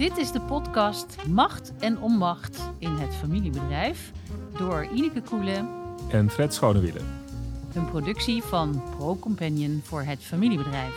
Dit is de podcast Macht en Onmacht in het familiebedrijf door Ineke Koelen en Fred Schonewille. Een productie van Pro Companion voor het familiebedrijf.